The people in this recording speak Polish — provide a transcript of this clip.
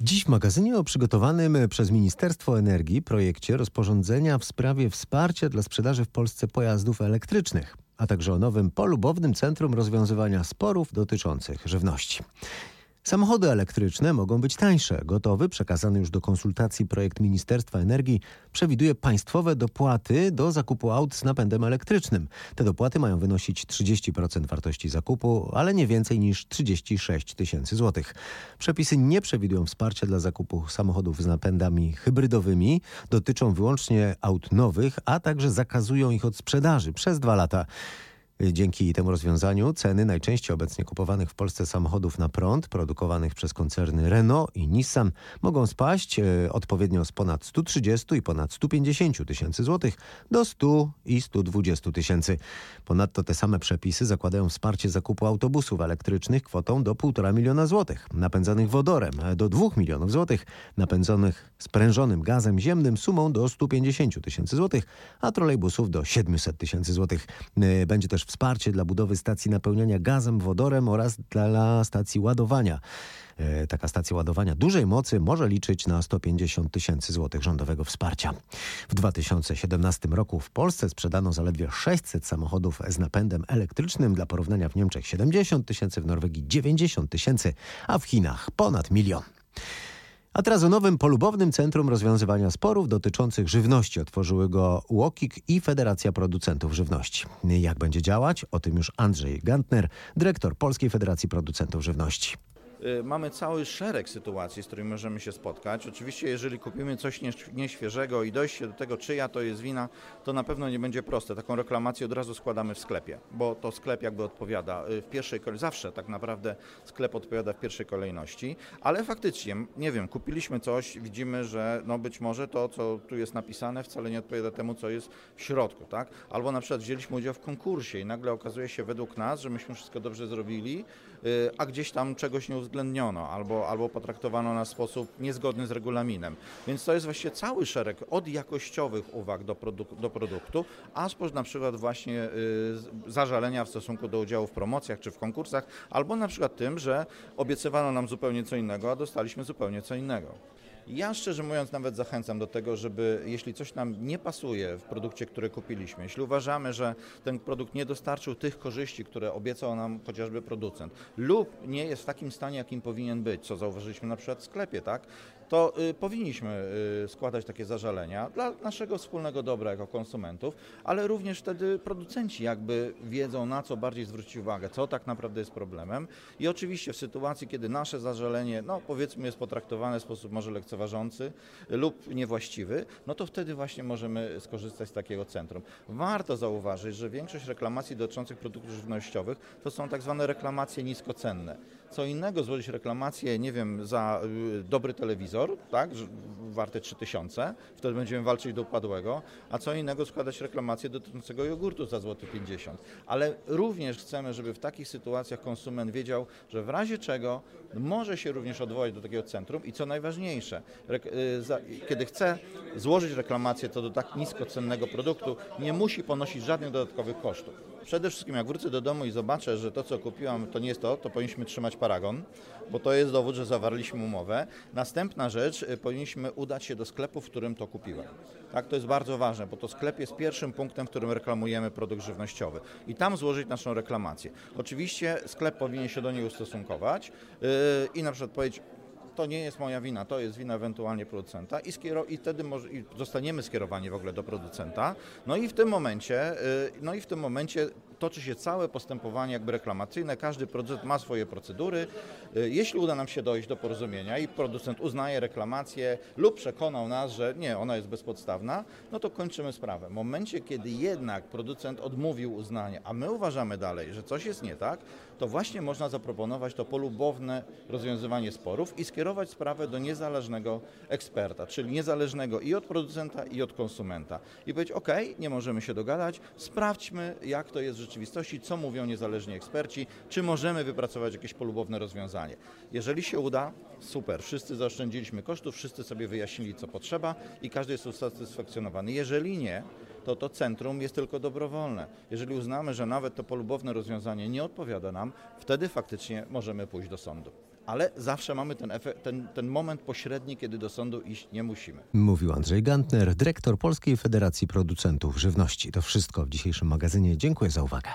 Dziś w magazynie o przygotowanym przez Ministerstwo Energii projekcie rozporządzenia w sprawie wsparcia dla sprzedaży w Polsce pojazdów elektrycznych, a także o nowym polubownym centrum rozwiązywania sporów dotyczących żywności. Samochody elektryczne mogą być tańsze. Gotowy, przekazany już do konsultacji projekt Ministerstwa Energii przewiduje państwowe dopłaty do zakupu aut z napędem elektrycznym. Te dopłaty mają wynosić 30% wartości zakupu, ale nie więcej niż 36 tysięcy złotych. Przepisy nie przewidują wsparcia dla zakupu samochodów z napędami hybrydowymi. Dotyczą wyłącznie aut nowych, a także zakazują ich od sprzedaży przez dwa lata. Dzięki temu rozwiązaniu ceny najczęściej obecnie kupowanych w Polsce samochodów na prąd produkowanych przez koncerny Renault i Nissan mogą spaść e, odpowiednio z ponad 130 i ponad 150 tysięcy złotych do 100 i 120 tysięcy. Ponadto te same przepisy zakładają wsparcie zakupu autobusów elektrycznych kwotą do 1,5 miliona złotych, napędzanych wodorem do 2 milionów złotych, napędzonych sprężonym gazem ziemnym sumą do 150 tysięcy złotych, a trolejbusów do 700 tysięcy złotych. E, będzie też wsparcie dla budowy stacji napełniania gazem, wodorem oraz dla stacji ładowania. E, taka stacja ładowania dużej mocy może liczyć na 150 tysięcy złotych rządowego wsparcia. W 2017 roku w Polsce sprzedano zaledwie 600 samochodów z napędem elektrycznym. Dla porównania w Niemczech 70 tysięcy, w Norwegii 90 tysięcy, a w Chinach ponad milion. A teraz o nowym polubownym centrum rozwiązywania sporów dotyczących żywności otworzyły go UOKiK i Federacja Producentów Żywności. Jak będzie działać? O tym już Andrzej Gantner, dyrektor Polskiej Federacji Producentów Żywności. Y, mamy cały szereg sytuacji, z którymi możemy się spotkać. Oczywiście, jeżeli kupimy coś nieświeżego i dojście do tego, czyja to jest wina, to na pewno nie będzie proste. Taką reklamację od razu składamy w sklepie, bo to sklep jakby odpowiada y, w pierwszej kolejności. Zawsze tak naprawdę sklep odpowiada w pierwszej kolejności, ale faktycznie, nie wiem, kupiliśmy coś, widzimy, że no być może to, co tu jest napisane, wcale nie odpowiada temu, co jest w środku, tak? Albo na przykład wzięliśmy udział w konkursie i nagle okazuje się według nas, że myśmy wszystko dobrze zrobili, y, a gdzieś tam czegoś nie uwzględniliśmy uwzględniono albo, albo potraktowano na sposób niezgodny z regulaminem. Więc to jest właściwie cały szereg od jakościowych uwag do, produk do produktu, aż po na przykład właśnie y, zażalenia w stosunku do udziału w promocjach czy w konkursach, albo na przykład tym, że obiecywano nam zupełnie co innego, a dostaliśmy zupełnie co innego. Ja szczerze mówiąc nawet zachęcam do tego, żeby jeśli coś nam nie pasuje w produkcie, który kupiliśmy, jeśli uważamy, że ten produkt nie dostarczył tych korzyści, które obiecał nam chociażby producent, lub nie jest w takim stanie, jakim powinien być, co zauważyliśmy na przykład w sklepie, tak, to y, powinniśmy y, składać takie zażalenia dla naszego wspólnego dobra jako konsumentów, ale również wtedy producenci jakby wiedzą na co bardziej zwrócić uwagę, co tak naprawdę jest problemem. I oczywiście w sytuacji, kiedy nasze zażalenie, no powiedzmy jest potraktowane w sposób może lekceważący lub niewłaściwy, no to wtedy właśnie możemy skorzystać z takiego centrum. Warto zauważyć, że większość reklamacji dotyczących produktów żywnościowych to są tak zwane reklamacje niskocenne. Co innego złożyć reklamację, nie wiem, za y, dobry telewizor, tak, warte 3000, wtedy będziemy walczyć do upadłego, a co innego składać reklamację dotyczącego jogurtu za złoty 50. Ale również chcemy, żeby w takich sytuacjach konsument wiedział, że w razie czego może się również odwołać do takiego centrum i co najważniejsze, y, kiedy chce złożyć reklamację to do tak niskocennego produktu, nie musi ponosić żadnych dodatkowych kosztów. Przede wszystkim jak wrócę do domu i zobaczę, że to co kupiłam to nie jest to, to powinniśmy trzymać paragon, bo to jest dowód, że zawarliśmy umowę. Następna rzecz, y, powinniśmy udać się do sklepu, w którym to kupiłem. Tak, to jest bardzo ważne, bo to sklep jest pierwszym punktem, w którym reklamujemy produkt żywnościowy i tam złożyć naszą reklamację. Oczywiście sklep powinien się do niej ustosunkować yy, i na przykład powiedzieć, to nie jest moja wina, to jest wina ewentualnie producenta i, i wtedy może, i zostaniemy skierowani w ogóle do producenta. No i w tym momencie, yy, no i w tym momencie toczy się całe postępowanie jakby reklamacyjne, każdy producent ma swoje procedury. Y, jeśli uda nam się dojść do porozumienia i producent uznaje reklamację lub przekonał nas, że nie, ona jest bezpodstawna, no to kończymy sprawę. W momencie, kiedy jednak producent odmówił uznania, a my uważamy dalej, że coś jest nie tak, to właśnie można zaproponować to polubowne rozwiązywanie sporów i skierować sprawę do niezależnego eksperta, czyli niezależnego i od producenta, i od konsumenta. I powiedzieć, ok, nie możemy się dogadać, sprawdźmy, jak to jest rzeczywistości, co mówią niezależni eksperci, czy możemy wypracować jakieś polubowne rozwiązanie. Jeżeli się uda, super, wszyscy zaoszczędziliśmy kosztów, wszyscy sobie wyjaśnili, co potrzeba i każdy jest usatysfakcjonowany. Jeżeli nie, to to centrum jest tylko dobrowolne. Jeżeli uznamy, że nawet to polubowne rozwiązanie nie odpowiada nam, wtedy faktycznie możemy pójść do sądu. Ale zawsze mamy ten, efekt, ten, ten moment pośredni, kiedy do sądu iść nie musimy. Mówił Andrzej Gantner, dyrektor Polskiej Federacji Producentów Żywności. To wszystko w dzisiejszym magazynie. Dziękuję za uwagę.